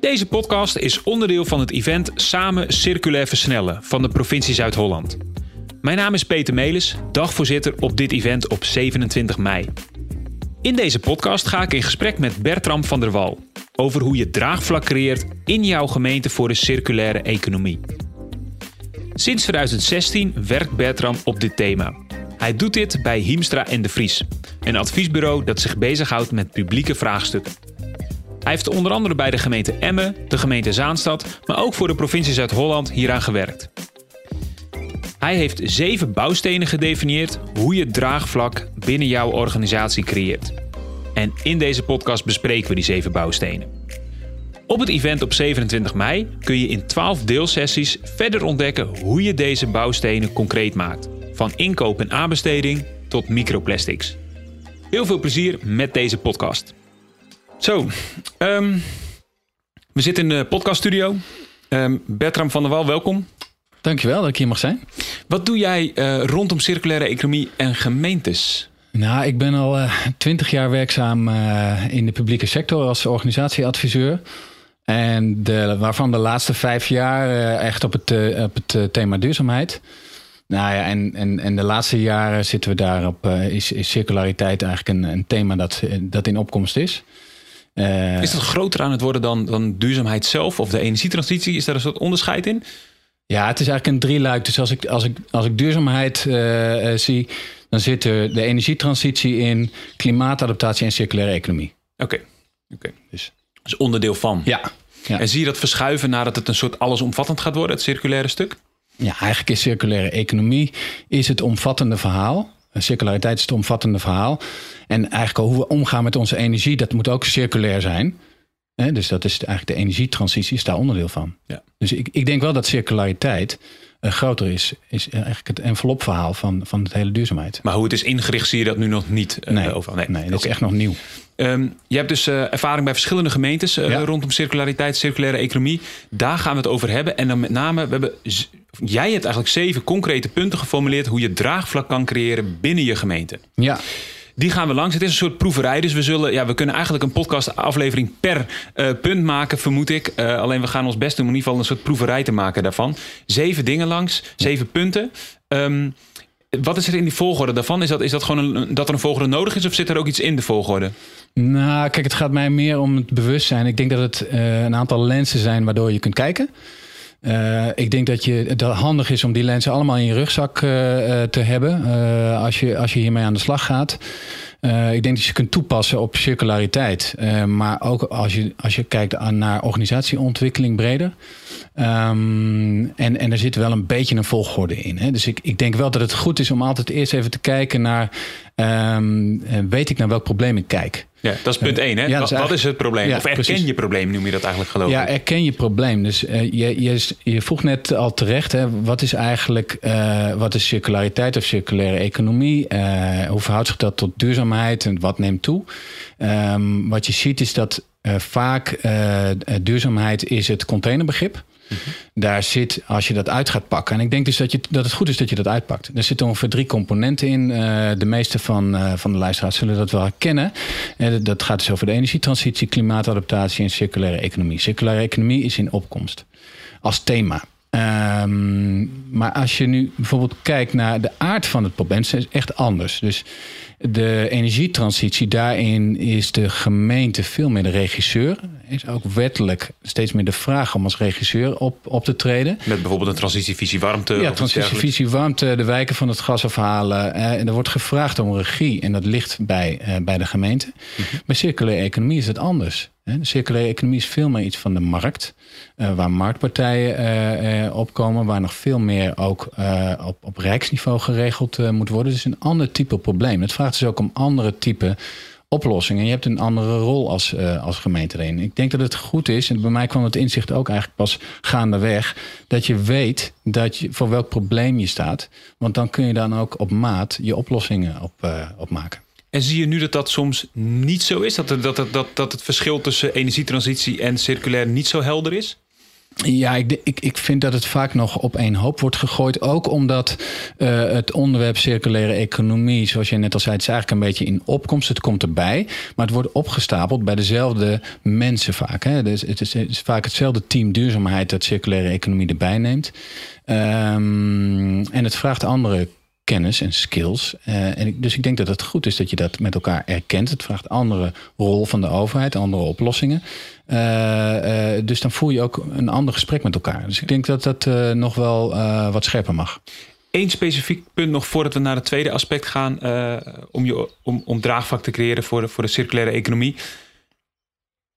Deze podcast is onderdeel van het event Samen Circulair Versnellen van de provincie Zuid-Holland. Mijn naam is Peter Melis, dagvoorzitter op dit event op 27 mei. In deze podcast ga ik in gesprek met Bertram van der Wal over hoe je draagvlak creëert in jouw gemeente voor de circulaire economie. Sinds 2016 werkt Bertram op dit thema. Hij doet dit bij Hiemstra en de Vries, een adviesbureau dat zich bezighoudt met publieke vraagstukken. Hij heeft onder andere bij de gemeente Emmen, de gemeente Zaanstad, maar ook voor de provincie Zuid-Holland hieraan gewerkt. Hij heeft zeven bouwstenen gedefinieerd hoe je draagvlak binnen jouw organisatie creëert. En in deze podcast bespreken we die zeven bouwstenen. Op het event op 27 mei kun je in 12 deelsessies verder ontdekken hoe je deze bouwstenen concreet maakt. Van inkoop en aanbesteding tot microplastics. Heel veel plezier met deze podcast. Zo, ehm, we zitten in de podcaststudio. Um, Bertram van der Wal, welkom. Dankjewel dat ik hier mag zijn. Wat doe jij uh, rondom circulaire economie en gemeentes? Nou, ik ben al uh, twintig jaar werkzaam uh, in de publieke sector als organisatieadviseur. En de, waarvan de laatste vijf jaar echt op het, op het thema duurzaamheid. Nou ja, en, en, en de laatste jaren zitten we daarop, is, is circulariteit eigenlijk een, een thema dat, dat in opkomst is. is dat groter aan het worden dan, dan duurzaamheid zelf of de energietransitie? Is daar een soort onderscheid in? Ja, het is eigenlijk een drieluik. Dus als ik, als ik, als ik duurzaamheid uh, zie, dan zit er de energietransitie in, klimaatadaptatie en circulaire economie. Oké, okay. okay. dus. dus onderdeel van. Ja. ja. En zie je dat verschuiven nadat het een soort allesomvattend gaat worden, het circulaire stuk? Ja, eigenlijk is circulaire economie is het omvattende verhaal. Circulariteit is het omvattende verhaal. En eigenlijk hoe we omgaan met onze energie, dat moet ook circulair zijn dus dat is eigenlijk de energietransitie is daar onderdeel van. Ja. Dus ik, ik denk wel dat circulariteit uh, groter is, is eigenlijk het envelopverhaal van, van het hele duurzaamheid. Maar hoe het is ingericht, zie je dat nu nog niet uh, nee, overal? Nee, nee dat is echt nog nieuw. Um, je hebt dus uh, ervaring bij verschillende gemeentes ja. rondom circulariteit, circulaire economie. Daar gaan we het over hebben. En dan met name, we hebben, jij hebt eigenlijk zeven concrete punten geformuleerd hoe je draagvlak kan creëren binnen je gemeente. Ja. Die gaan we langs. Het is een soort proeverij. Dus we, zullen, ja, we kunnen eigenlijk een podcast-aflevering per uh, punt maken, vermoed ik. Uh, alleen we gaan ons best doen om in ieder geval een soort proeverij te maken daarvan. Zeven dingen langs, zeven punten. Um, wat is er in die volgorde daarvan? Is dat, is dat gewoon een, dat er een volgorde nodig is of zit er ook iets in de volgorde? Nou, kijk, het gaat mij meer om het bewustzijn. Ik denk dat het uh, een aantal lenzen zijn waardoor je kunt kijken. Uh, ik denk dat je, handig is om die lenzen allemaal in je rugzak uh, te hebben als, je, als je hiermee aan de slag gaat. ik denk dat je kunt toepassen op circulariteit. maar ook als je, als je kijkt naar organisatieontwikkeling breder. Um, en, en er zit wel een beetje een volgorde in. Hè? Dus ik, ik denk wel dat het goed is om altijd eerst even te kijken naar... Um, weet ik naar welk probleem ik kijk? Ja, dat is punt één. Hè? Ja, wat, is wat is het probleem? Ja, of erken precies. je probleem, noem je dat eigenlijk geloof ik? Ja, erken je probleem. Dus uh, je, je, je vroeg net al terecht, hè, wat is eigenlijk uh, wat is circulariteit of circulaire economie? Uh, hoe verhoudt zich dat tot duurzaamheid en wat neemt toe? Um, wat je ziet is dat vaak duurzaamheid is het containerbegrip. Daar zit, als je dat uit gaat pakken. En ik denk dus dat, je, dat het goed is dat je dat uitpakt. Er zitten ongeveer drie componenten in. Uh, de meeste van, uh, van de luisteraars zullen dat wel herkennen. Uh, dat gaat dus over de energietransitie, klimaatadaptatie en circulaire economie. Circulaire economie is in opkomst als thema. Um, maar als je nu bijvoorbeeld kijkt naar de aard van het probleem, is echt anders. Dus de energietransitie, daarin is de gemeente veel meer de regisseur. Is ook wettelijk steeds meer de vraag om als regisseur op, op te treden. Met bijvoorbeeld een transitievisie warmte? Ja, transitievisie warmte, de wijken van het gas afhalen. Eh, en er wordt gevraagd om regie en dat ligt bij, eh, bij de gemeente. Mm -hmm. Bij circulaire economie is het anders. De circulaire economie is veel meer iets van de markt, uh, waar marktpartijen uh, uh, opkomen, waar nog veel meer ook op, op rijksniveau geregeld moet worden. Dus een ander type probleem. Het vraagt dus ook om andere type oplossingen. Je hebt een andere rol als, als gemeente. Ik denk dat het goed is, en bij mij kwam het inzicht ook eigenlijk pas gaandeweg, dat je weet dat je, voor welk probleem je staat. Want dan kun je dan ook op maat je oplossingen op, op maken. En zie je nu dat dat soms niet zo is? Dat, dat, dat, dat, dat het verschil tussen energietransitie en circulair niet zo helder is? Ja, ik, ik, ik vind dat het vaak nog op één hoop wordt gegooid. Ook omdat uh, het onderwerp circulaire economie, zoals je net al zei, het is eigenlijk een beetje in opkomst. Het komt erbij, maar het wordt opgestapeld bij dezelfde mensen vaak. Hè? Dus het, is, het is vaak hetzelfde team duurzaamheid dat circulaire economie erbij neemt. Um, en het vraagt andere kennis en skills. Uh, en ik, dus ik denk dat het goed is dat je dat met elkaar erkent. Het vraagt andere rol van de overheid, andere oplossingen. Uh, uh, dus dan voer je ook een ander gesprek met elkaar. Dus ik denk dat dat nog wel wat scherper mag. Eén specifiek punt nog voordat we naar het tweede aspect gaan. om, je, om, om draagvlak te creëren voor de, voor de circulaire economie.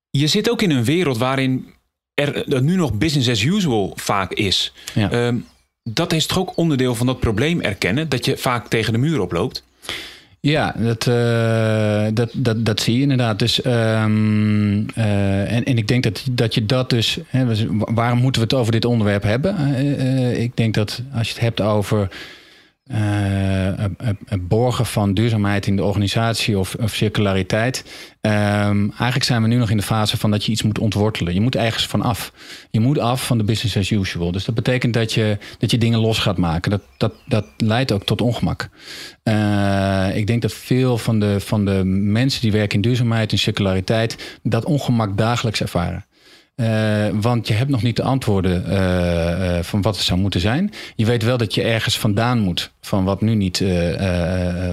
Je zit ook in een wereld waarin er nu nog business as usual vaak is. Ja. Um, dat is toch ook onderdeel van dat probleem erkennen, dat je vaak tegen de muur oploopt? Ja, dat, uh, dat, dat, dat zie je inderdaad. Dus, um, uh, en, en ik denk dat, dat je dat dus. Hè, waarom moeten we het over dit onderwerp hebben? Uh, ik denk dat als je het hebt over het borgen van duurzaamheid in de organisatie of, of circulariteit. Um, eigenlijk zijn we nu nog in de fase van dat je iets moet ontwortelen. Je moet ergens van af. Je moet af van de business as usual. Dus dat betekent dat je, dat je dingen los gaat maken. Dat, dat, dat leidt ook tot ongemak. Ik denk dat veel van de, van de mensen die werken in duurzaamheid en circulariteit dat ongemak dagelijks ervaren. Uh, want je hebt nog niet de antwoorden uh, uh, van wat het zou moeten zijn. Je weet wel dat je ergens vandaan moet van wat nu niet,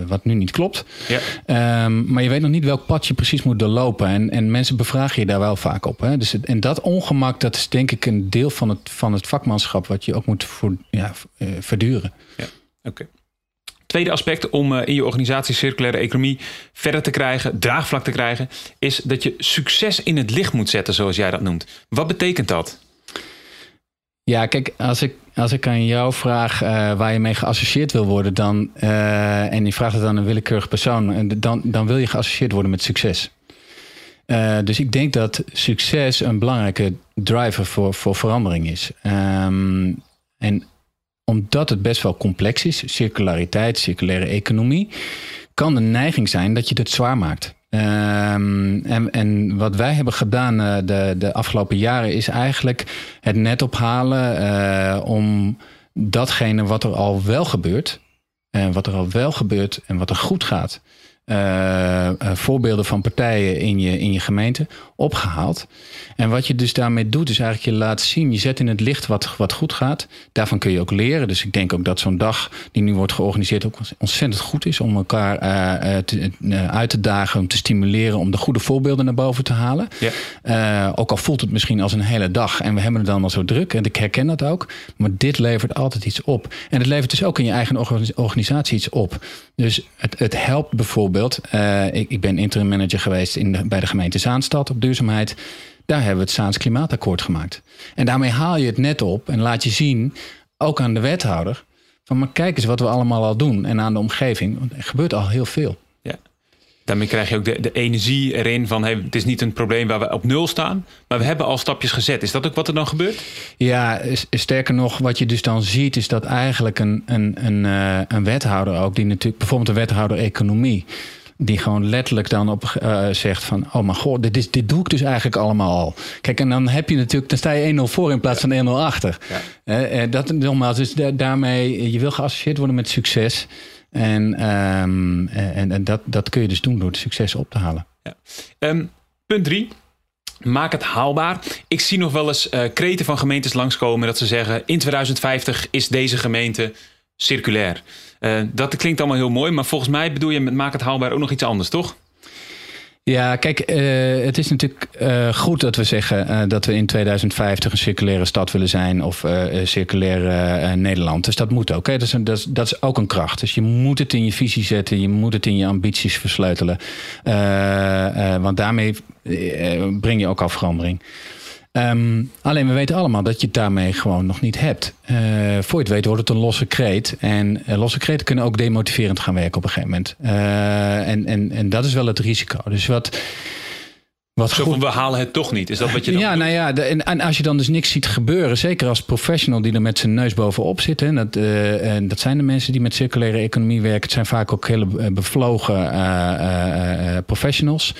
wat nu niet klopt. Ja. Um, maar je weet nog niet welk pad je precies moet doorlopen. En, en mensen bevragen je daar wel vaak op. Hè? Dus het, en dat ongemak, dat is denk ik een deel van het, van het vakmanschap wat je ook moet voor, ja, verduren. Ja, oké. Tweede aspect om eh, in je organisatie circulaire economie verder te krijgen, draagvlak te krijgen, is dat je succes in het licht moet zetten, zoals jij dat noemt. Wat betekent dat? Ja, kijk, als ik, als ik aan jou vraag uh, waar je mee geassocieerd wil worden, dan, uh, en je vraagt het aan een willekeurig persoon, dan, dan wil je geassocieerd worden met succes. Dus ik denk dat succes een belangrijke driver voor, voor verandering is. Um, en omdat het best wel complex is, circulariteit, circulaire economie, kan de neiging zijn dat je het zwaar maakt. Um, en, wat wij hebben gedaan uh, de, de afgelopen jaren is eigenlijk het net ophalen uh, om datgene wat er al wel gebeurt, en wat er al wel gebeurt en wat er goed gaat, voorbeelden van partijen in je, in je gemeente opgehaald. En wat je dus daarmee doet, is eigenlijk je laat zien, je zet in het licht wat, wat goed gaat. Daarvan kun je ook leren. Dus ik denk ook dat zo'n dag die nu wordt georganiseerd ook ontzettend goed is om elkaar uh, te, uit te dagen, om te stimuleren, om de goede voorbeelden naar boven te halen. Ja. ook al voelt het misschien als een hele dag en we hebben het dan al zo druk en ik herken dat ook. Maar dit levert altijd iets op. En het levert dus ook in je eigen organisatie iets op. Dus het, het helpt bijvoorbeeld. ik, ik ben interim manager geweest in de, bij de gemeente Zaanstad op duurzaamheid. Daar hebben we het Saans Klimaatakkoord gemaakt. En daarmee haal je het net op en laat je zien, ook aan de wethouder, van maar kijk eens wat we allemaal al doen. En aan de omgeving, want er gebeurt al heel veel. Ja. Daarmee krijg je ook de, de energie erin van hey, het is niet een probleem waar we op nul staan, maar we hebben al stapjes gezet. Is dat ook wat er dan gebeurt? Ja, sterker nog, wat je dus dan ziet, is dat eigenlijk een, een, een, eh, een wethouder ook, die natuurlijk bijvoorbeeld een wethouder economie die gewoon letterlijk dan op uh, zegt van... oh mijn god, dit, is, dit doe ik dus eigenlijk allemaal al. Kijk, en dan heb je natuurlijk... dan sta je 1-0 voor in plaats van 1-0 achter. Ja. Uh, dat nogmaals, dus daarmee... je wil geassocieerd worden met succes. En, um, en, en dat, dat kun je dus doen door het succes op te halen. Ja. Um, punt 3. Maak het haalbaar. Ik zie nog wel eens uh, kreten van gemeentes langskomen dat ze zeggen: in 2050 is deze gemeente circulair. Uh, dat klinkt allemaal heel mooi, maar volgens mij bedoel je met maak het haalbaar ook nog iets anders, toch? Ja, kijk, uh, het is natuurlijk uh, goed dat we zeggen dat we in 2050 een circulaire stad willen zijn of circulair Nederland. Dus dat moet ook. Hè? Dat, is dat, dat, is, ook een kracht. Dus je moet het in je visie zetten, je moet het in je ambities versleutelen. want daarmee breng je ook al verandering. Um, alleen we weten allemaal dat je het daarmee gewoon nog niet hebt. Uh, voor je het weet wordt het een losse kreet. En uh, losse kreten kunnen ook demotiverend gaan werken op een gegeven moment. Uh, en, en, en dat is wel het risico. Dus wat, Wat Zo goed... we halen het toch niet. Is dat wat je dan Ja, nou ja, de, en, als je dan dus niks ziet gebeuren, zeker als professional die er met zijn neus bovenop zit. Hè, dat, uh, en dat zijn de mensen die met circulaire economie werken. Het zijn vaak ook hele bevlogen uh, professionals.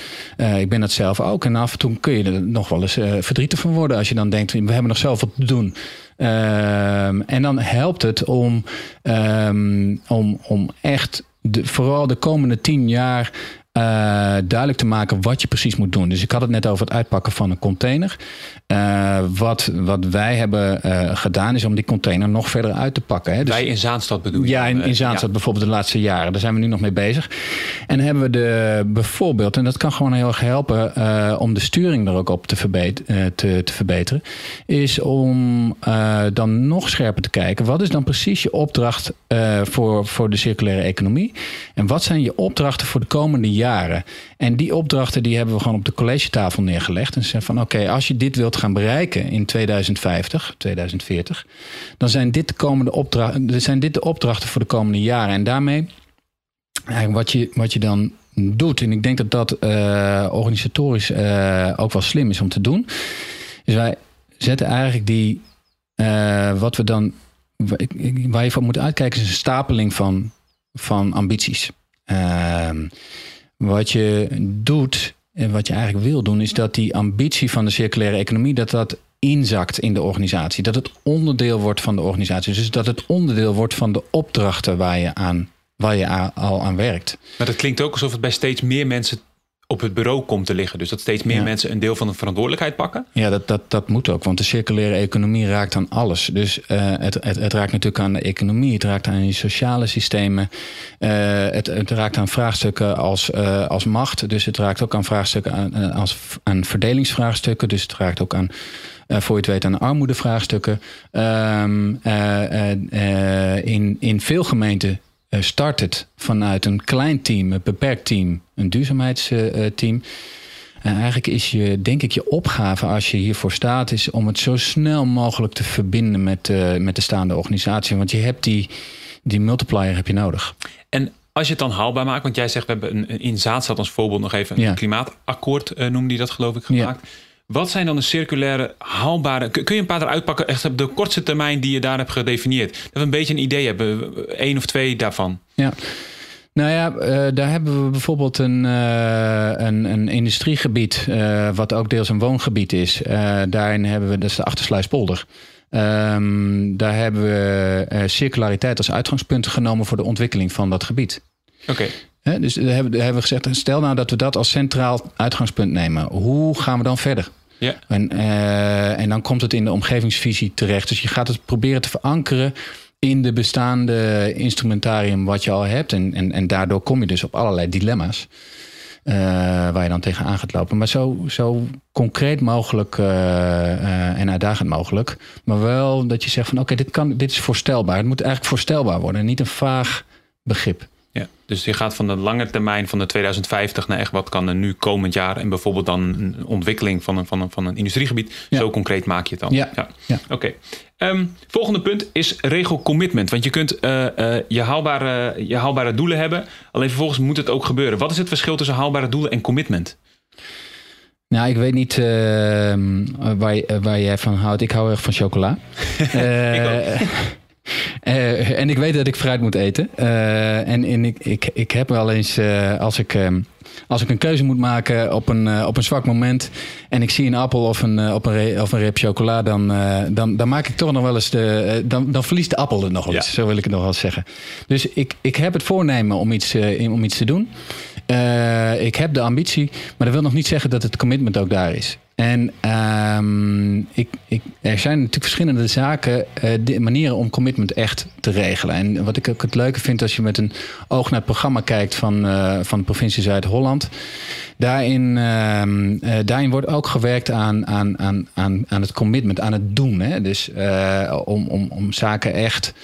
ik ben dat zelf ook. En af en toe kun je er nog wel eens verdrietig van worden als je dan denkt, we hebben nog zoveel te doen. Ehm, en dan helpt het om, um, om, om echt de, vooral de komende tien jaar uh, duidelijk te maken wat je precies moet doen. Dus ik had het net over het uitpakken van een container. Uh, wat, wat wij hebben uh, gedaan is om die container nog verder uit te pakken. Hè. Dus, wij in Zaanstad bedoel je? Ja, in, in Zaanstad ja. bijvoorbeeld de laatste jaren. Daar zijn we nu nog mee bezig. En dan hebben we de bijvoorbeeld, en dat kan gewoon heel erg helpen om de sturing er ook op te, verbeteren, te, te verbeteren, is om dan nog scherper te kijken. Wat is dan precies je opdracht voor, voor de circulaire economie? En wat zijn je opdrachten voor de komende jaren? Jaren. En die opdrachten die hebben we gewoon op de collegetafel neergelegd. En zeggen van oké, als je dit wilt gaan bereiken in 2050, 2040, dan zijn dit de komende opdrachten, zijn dit de opdrachten voor de komende jaren. En daarmee, wat je, wat je dan doet, en ik denk dat dat uh, organisatorisch uh, ook wel slim is om te doen, is wij zetten eigenlijk die, uh, wat we dan, waar je voor moet uitkijken, is een stapeling van, van ambities. Ehm, wat je doet en wat je eigenlijk wil doen, is dat die ambitie van de circulaire economie, dat dat inzakt in de organisatie. Dat het onderdeel wordt van de organisatie. Dus dat het onderdeel wordt van de opdrachten waar je, aan, waar je al aan werkt. Maar dat klinkt ook alsof het bij steeds meer mensen op het bureau komt te liggen. Dus dat steeds meer mensen een deel van de verantwoordelijkheid pakken. Ja, dat, dat, dat moet ook. Want de circulaire economie raakt aan alles. Dus uh, het, het, het, raakt natuurlijk aan de economie. Het raakt aan je sociale systemen. Uh, het, het raakt aan vraagstukken als, uh, als macht. Dus het raakt ook aan vraagstukken aan, als, aan verdelingsvraagstukken. Dus het raakt ook aan uh, voor je het weet aan armoedevraagstukken. Um, uh, uh, in, in veel gemeenten eh, start het vanuit een klein team, een beperkt team, een duurzaamheidsteam. En eigenlijk is je, denk ik, je opgave als je hiervoor staat, is om het zo snel mogelijk te verbinden met, uh, met de staande organisatie. Want je hebt die, die multiplier heb je nodig. En als je het dan haalbaar maakt, want jij zegt we hebben een, in Zaadstad als voorbeeld nog even een ja. klimaatakkoord, uh, noemde die dat geloof ik, gemaakt. Ja. Wat zijn dan de circulaire haalbare... Kun je een paar eruit pakken, echt op de kortste termijn die je daar hebt gedefinieerd? Dat we een beetje een idee hebben, één of twee daarvan. Ja. Nou ja, uh, daar hebben we bijvoorbeeld een, uh, een, een, industriegebied, uh, wat ook deels een woongebied is. daarin hebben we, dat is de Achtersluispolder. Um, daar hebben we circulariteit als uitgangspunt genomen voor de ontwikkeling van dat gebied. Oké. Okay. dus daar hebben, daar hebben we gezegd, stel nou dat we dat als centraal uitgangspunt nemen. Hoe gaan we dan verder? Ja. En, uh, en dan komt het in de omgevingsvisie terecht. Dus je gaat het proberen te verankeren in de bestaande instrumentarium wat je al hebt. En, en, en daardoor kom je dus op allerlei dilemma's. Uh, waar je dan tegenaan gaat lopen. Maar zo, zo concreet mogelijk uh, en uitdagend mogelijk. Maar wel dat je zegt van oké, dit dit is voorstelbaar. Het moet eigenlijk voorstelbaar worden. Niet een vaag begrip. Ja, dus je gaat van de lange termijn van de 2050 naar echt wat kan er nu komend jaar en bijvoorbeeld dan een ontwikkeling van een, van een, van een industriegebied. Zo concreet maak je het dan. Ja. ja. ja. Oké. Okay. Um, ehm, volgende punt is regelcommitment. Want je kunt uh, uh, je, haalbare, je haalbare doelen hebben, alleen vervolgens moet het ook gebeuren. Wat is het verschil tussen haalbare doelen en commitment? Nou, ik weet niet uh, waar, waar jij van houdt. Ik hou erg van chocola. ik ook. Uh, en ik weet dat ik fruit moet eten. Uh, en, en ik, ik, ik heb wel eens, uh, als, ik, als ik een keuze moet maken op een, op een zwak moment. en ik zie een appel of een, op een, of een reep chocola. Dan, dan, dan maak ik toch nog wel eens de. dan, dan verliest de appel het nog wel eens. Ja. Zo wil ik het nog wel eens zeggen. Dus ik, ik heb het voornemen om iets, om iets te doen. Ik heb de ambitie. maar dat wil nog niet zeggen dat het commitment ook daar is. En um, ik, ik, er zijn natuurlijk verschillende zaken, uh, manieren om commitment echt te regelen. En wat ik ook het leuke vind als je met een oog naar het programma kijkt van, uh, van de provincie Zuid-Holland. Daarin, uh, daarin wordt ook gewerkt aan, aan, aan, aan, aan het commitment, aan het doen. Hè? Dus om, om, om zaken echt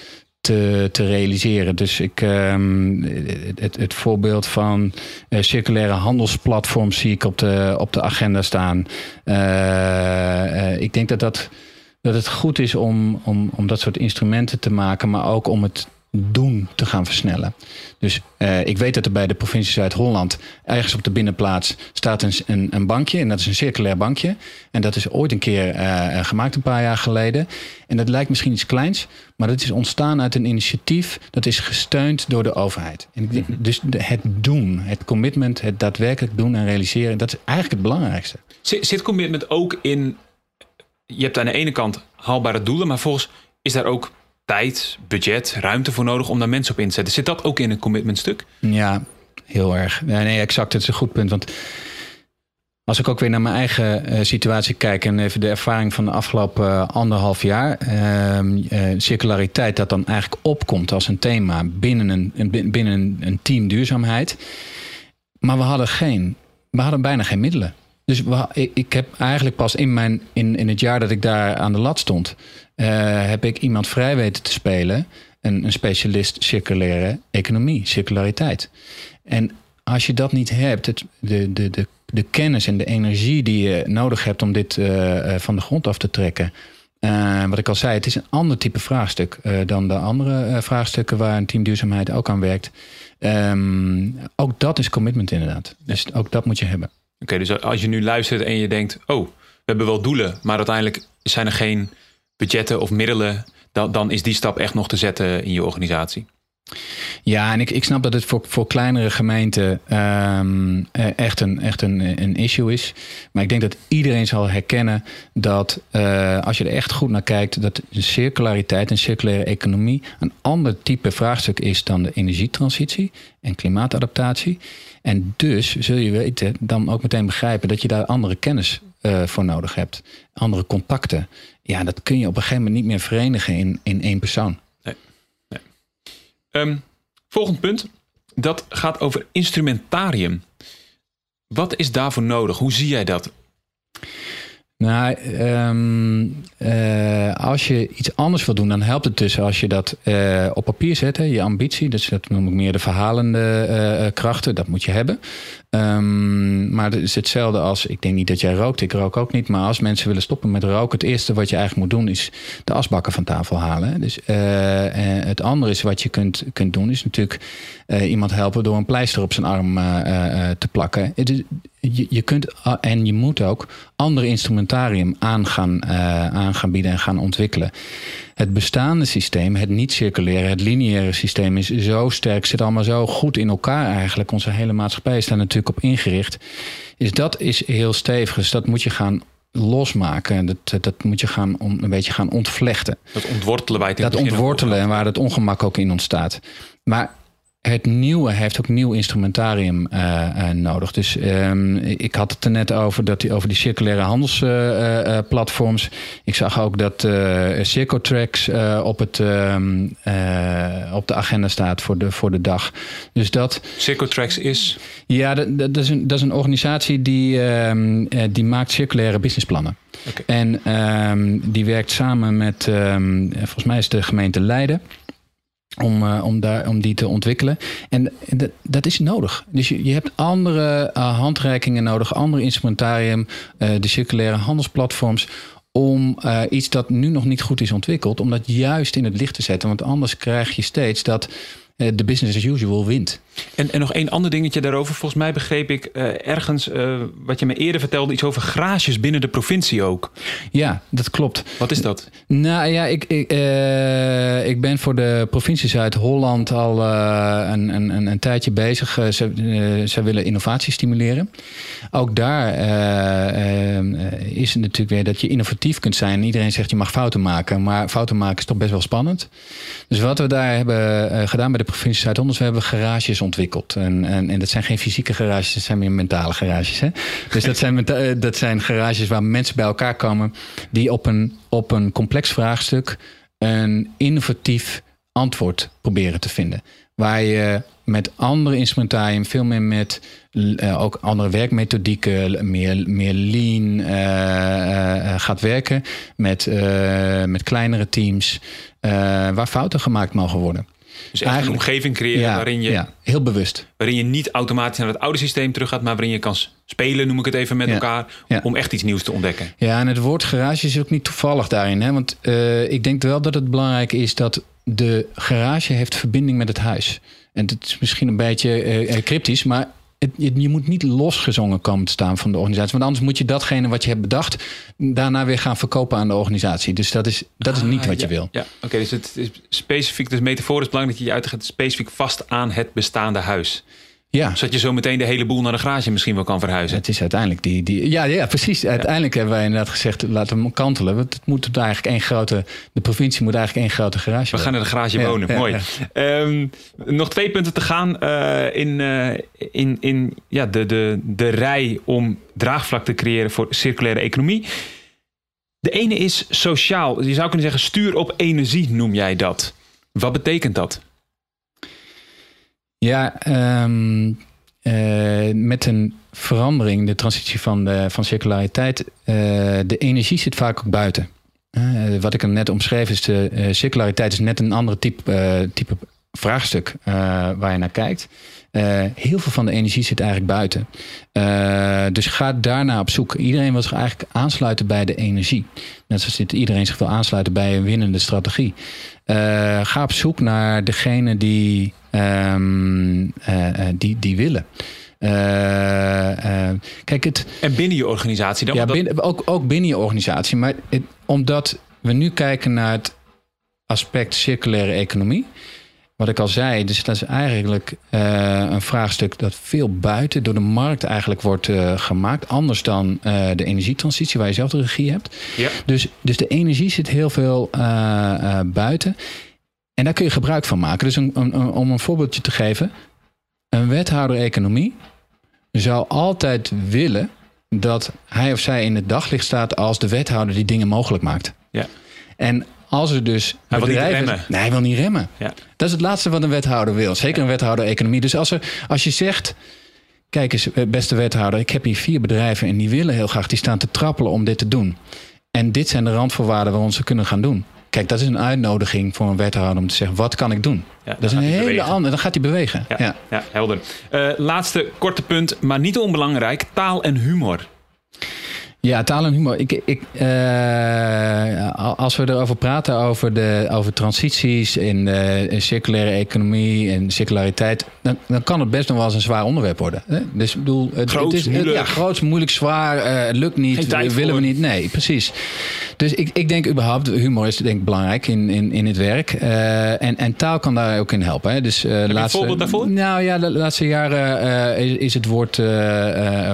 te, te realiseren. Dus ik, um, het, het voorbeeld van uh, circulaire handelsplatforms zie ik op de, op de agenda staan. Uh, uh, ik denk dat, dat, dat het goed is om, om, om dat soort instrumenten te maken, maar ook om het doen te gaan versnellen. Dus uh, ik weet dat er bij de provincie Zuid-Holland ergens op de binnenplaats staat een, een, een, bankje. En dat is een circulair bankje. En dat is ooit een keer uh, gemaakt, een paar jaar geleden. En dat lijkt misschien iets kleins, maar dat is ontstaan uit een initiatief dat is gesteund door de overheid. En ik denk, mhm. dus het doen, het commitment, het daadwerkelijk doen en realiseren, dat is eigenlijk het belangrijkste. Zit, zit commitment ook in. Je hebt aan de ene kant haalbare doelen, maar volgens is daar ook tijd, budget, ruimte voor nodig om daar mensen op in te zetten. Zit dat ook in een commitment stuk? Ja, heel erg. Nee, nee exact. Het is een goed punt. Want als ik ook weer naar mijn eigen uh, situatie kijk en even de ervaring van de afgelopen uh, anderhalf jaar, uh, circulariteit dat dan eigenlijk opkomt als een thema binnen een, binnen een team duurzaamheid. Maar we hadden geen, we hadden bijna geen middelen. Dus ik heb eigenlijk pas in, mijn, in, in het jaar dat ik daar aan de lat stond, heb ik iemand vrij weten te spelen. Een, een specialist circulaire economie, circulariteit. En als je dat niet hebt, het, de, de, de, de kennis en de energie die je nodig hebt om dit uh, van de grond af te trekken. Wat ik al zei, het is een ander type vraagstuk dan de andere vraagstukken waar een team duurzaamheid ook aan werkt. Um, ook dat is commitment inderdaad. Dus ook dat moet je hebben. Oké, dus als je nu luistert en je denkt, oh, we hebben wel doelen, maar uiteindelijk zijn er geen budgetten of middelen, dan, dan is die stap echt nog te zetten in je organisatie. Ja, en ik, ik snap dat het voor, voor kleinere gemeenten um, echt, een, echt een, een issue is. Maar ik denk dat iedereen zal herkennen dat uh, als je er echt goed naar kijkt, dat circulariteit en circulaire economie een ander type vraagstuk is dan de energietransitie en klimaatadaptatie. En dus zul je weten, dan ook meteen begrijpen dat je daar andere kennis uh, voor nodig hebt. Andere contacten. Ja, dat kun je op een gegeven moment niet meer verenigen in, in één persoon. Nee. Um, volgend punt. Dat gaat over instrumentarium. Wat is daarvoor nodig? Hoe zie jij dat? Nou, um, uh, als je iets anders wil doen, dan helpt het dus als je dat uh, op papier zet. Hè, je ambitie, dus dat noem ik meer de verhalende uh, krachten, dat moet je hebben. Um, maar het is hetzelfde als, ik denk niet dat jij rookt, ik rook ook niet. Maar als mensen willen stoppen met roken, het eerste wat je eigenlijk moet doen is de asbakken van tafel halen. Dus het andere is wat je kunt, kunt doen, is natuurlijk iemand helpen door een pleister op zijn arm te plakken. Het is, je, je kunt en je moet ook andere instrumentarium aan gaan, uh, aan gaan bieden en gaan ontwikkelen. Het bestaande systeem, het niet-circulaire, het lineaire systeem is zo sterk, zit allemaal zo goed in elkaar eigenlijk. Onze hele maatschappij is daar natuurlijk op ingericht. Is dat is heel stevig, dus dat moet je gaan losmaken. Dat, dat moet je gaan een beetje gaan ontvlechten. Dat ontwortelen wij Dat ontwortelen en waar het ongemak ook in ontstaat. Maar het nieuwe heeft ook nieuw instrumentarium uh, uh, nodig. Dus um, ik had het er net over, dat die, over die circulaire handelsplatforms. Uh, ik zag ook dat Circotrax op, het, um, op de agenda staat voor de, voor de dag. Dus dat. Circotrax is? Ja, dat, dat, is, een, dat is een organisatie die, um, die maakt circulaire businessplannen. Okay. En die werkt samen met, volgens mij is de gemeente Leiden om, uh, om, daar, om die te ontwikkelen. En dat, is nodig. Dus je, je hebt andere uh, handreikingen nodig, andere instrumentarium, uh, de circulaire handelsplatforms. Om iets dat nu nog niet goed is ontwikkeld, om dat juist in het licht te zetten. Want anders krijg je steeds dat de business as usual wint. En, en nog één ander dingetje daarover. Volgens mij begreep ik uh, ergens uh, wat je me eerder vertelde, iets over garages binnen de provincie ook. Ja, dat klopt. Wat is dat? Nou ja, ik, ik, uh, ik ben voor de provincie Zuid-Holland al een, een, een, tijdje bezig. ze, ze willen innovatie stimuleren. Ook daar is het natuurlijk weer dat je innovatief kunt zijn. Iedereen zegt je mag fouten maken, maar fouten maken is toch best wel spannend. Dus wat we daar hebben gedaan bij de provincie Zuid-Holland, we hebben garages ontwikkeld. En, en, en dat zijn geen fysieke garages, dat zijn meer mentale garages. Hè? Dus dat zijn, eh, dat zijn garages waar mensen bij elkaar komen die op een, op een complex vraagstuk een innovatief antwoord proberen te vinden. Waar je met andere instrumentarium, veel meer met uh, ook andere werkmethodieken, meer, meer lean uh, gaat werken. Met, met kleinere teams, waar fouten gemaakt mogen worden. Dus echt een omgeving creëren ja, waarin je... Ja, heel bewust. Waarin je niet automatisch naar het oude systeem terug gaat... maar waarin je kan spelen, noem ik het even, met Ja. elkaar... Om echt iets nieuws te ontdekken. Ja, en het woord garage is ook niet toevallig daarin. Hè? Want eh, ik denk wel dat het belangrijk is dat de garage heeft verbinding met het huis. En het is misschien een beetje eh, eh, cryptisch, maar het, je, je moet niet losgezongen komen te staan van de organisatie. Want anders moet je datgene wat je hebt bedacht, daarna weer gaan verkopen aan de organisatie. Dus dat is, dat is niet Ah, wat je wil. Ja, oké, dus het is specifiek, dus metaforisch belangrijk dat je je uitgaat specifiek vast aan het bestaande huis. Ja. Zodat je zo meteen de hele boel naar de garage misschien wel kan verhuizen. Het is uiteindelijk die. die ja, ja, precies. Uiteindelijk hebben wij inderdaad gezegd: laten we hem kantelen. Want het moet eigenlijk één grote. De provincie moet eigenlijk één grote garage. We gaan in de garage wonen. ja, Mooi. Ehm, nog twee punten te gaan eh, in, eh, in, in ja, de, de, de rij om draagvlak te creëren voor circulaire economie. De ene is sociaal. Je zou kunnen zeggen stuur op energie noem jij dat. Wat betekent dat? Ja, ehm, eh, met een verandering, de transitie van, de, van circulariteit, eh, de energie zit vaak ook buiten. Eh, wat ik er net omschreef is, de circulariteit is net een ander type, type vraagstuk waar je naar kijkt. Heel veel van de energie zit eigenlijk buiten. Dus ga daarna op zoek. Iedereen wil zich eigenlijk aansluiten bij de energie. Net zoals iedereen zich wil aansluiten bij een winnende strategie. Ga op zoek naar degene die, ehm, eh, eh, die, die willen. Eh, kijk, het, En binnen je organisatie dan? ja, Want dat- binnen, ook, ook binnen je organisatie. Maar het- omdat we nu kijken naar het aspect circulaire economie. Wat ik al zei, dus dat is eigenlijk een vraagstuk dat veel buiten door de markt eigenlijk wordt gemaakt. Anders dan de energietransitie waar je zelf de regie hebt. ja. Dus, dus de energie zit heel veel buiten. En daar kun je gebruik van maken. Dus een, een- een- om een voorbeeldje te geven. Een wethouder economie zou altijd willen dat hij of zij in het daglicht staat als de wethouder die dingen mogelijk maakt. Ja. En als er dus. Hij wil niet bedrijven- remmen. Nee, hij wil niet remmen. Ja. Dat is het laatste wat een wethouder wil. Zeker een wethouder economie. Dus als, er, als je zegt. Kijk eens, eh, beste wethouder, ik heb hier vier bedrijven en die willen heel graag, die staan te trappelen om dit te doen. En dit zijn de randvoorwaarden waarom ze kunnen gaan doen. Kijk, dat is een uitnodiging voor een wethouder om te zeggen: wat kan ik doen? Ja, dat is een hele andere. Dan gaat hij bewegen. Ja, Ja. ja. helder. Eh, laatste korte punt, maar niet onbelangrijk: taal en humor. Ja, taal en humor. Ik, ik, eh, als we erover praten, over, de, over transities in de in circulaire economie en circulariteit, dan, dan kan het best nog wel eens een zwaar onderwerp worden. Hè? Dus ik bedoel, het, Groots, het is moeilijk. ja, groots, moeilijk, zwaar, eh, het lukt niet, willen voor. we niet. Nee, precies. Dus ik, ik denk überhaupt, humor is denk ik belangrijk in, in, in het werk. Eh, en, en taal kan daar ook in helpen. Hè? Dus, uh, je een voorbeeld daarvoor? Nou ja, de laatste jaren is, is het woord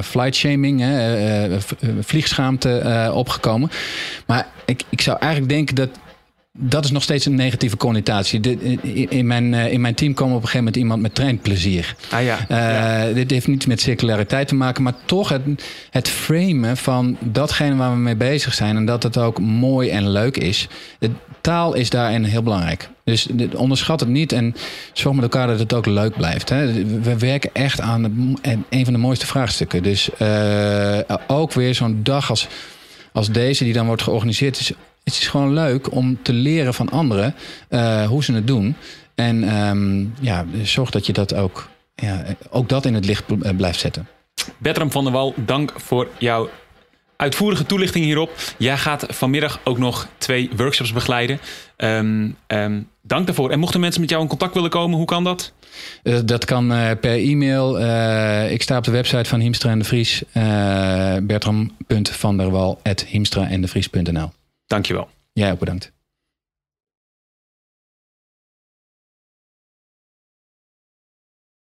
flight shaming, hè, vliegschaamte eh, opgekomen. Maar ik, ik zou eigenlijk denken dat dat is nog steeds een negatieve connotatie. In, mijn, eh, in mijn team kwam op een gegeven moment iemand met treinplezier. Ah ja. Eh, ja. Dit heeft niets met circulariteit te maken, maar toch het, het framen van datgene waar we mee bezig zijn en dat het ook mooi en leuk is. De taal is daarin heel belangrijk. Dus onderschat het niet en zorg met elkaar dat het ook leuk blijft. Hè. We werken echt aan een van de mooiste vraagstukken. Dus eh, ook weer zo'n dag als, als deze die dan wordt georganiseerd. Is, het is gewoon leuk om te leren van anderen eh, hoe ze het doen. En ehm, ja, zorg dat je dat ook, ja, ook dat in het licht eh, blijft zetten. Bertram van der Wal, dank voor jouw uitvoerige toelichting hierop. Jij gaat vanmiddag ook nog twee workshops begeleiden. Ehm, ehm, dank daarvoor. En mochten mensen met jou in contact willen komen, hoe kan dat? Eh, dat kan eh, per e-mail. Eh, ik sta op de website van Hiemstra en de Vries. Uh, Bertram.vanderwal.hiemstra en de Vries.nl. Dankjewel. Jij ook bedankt.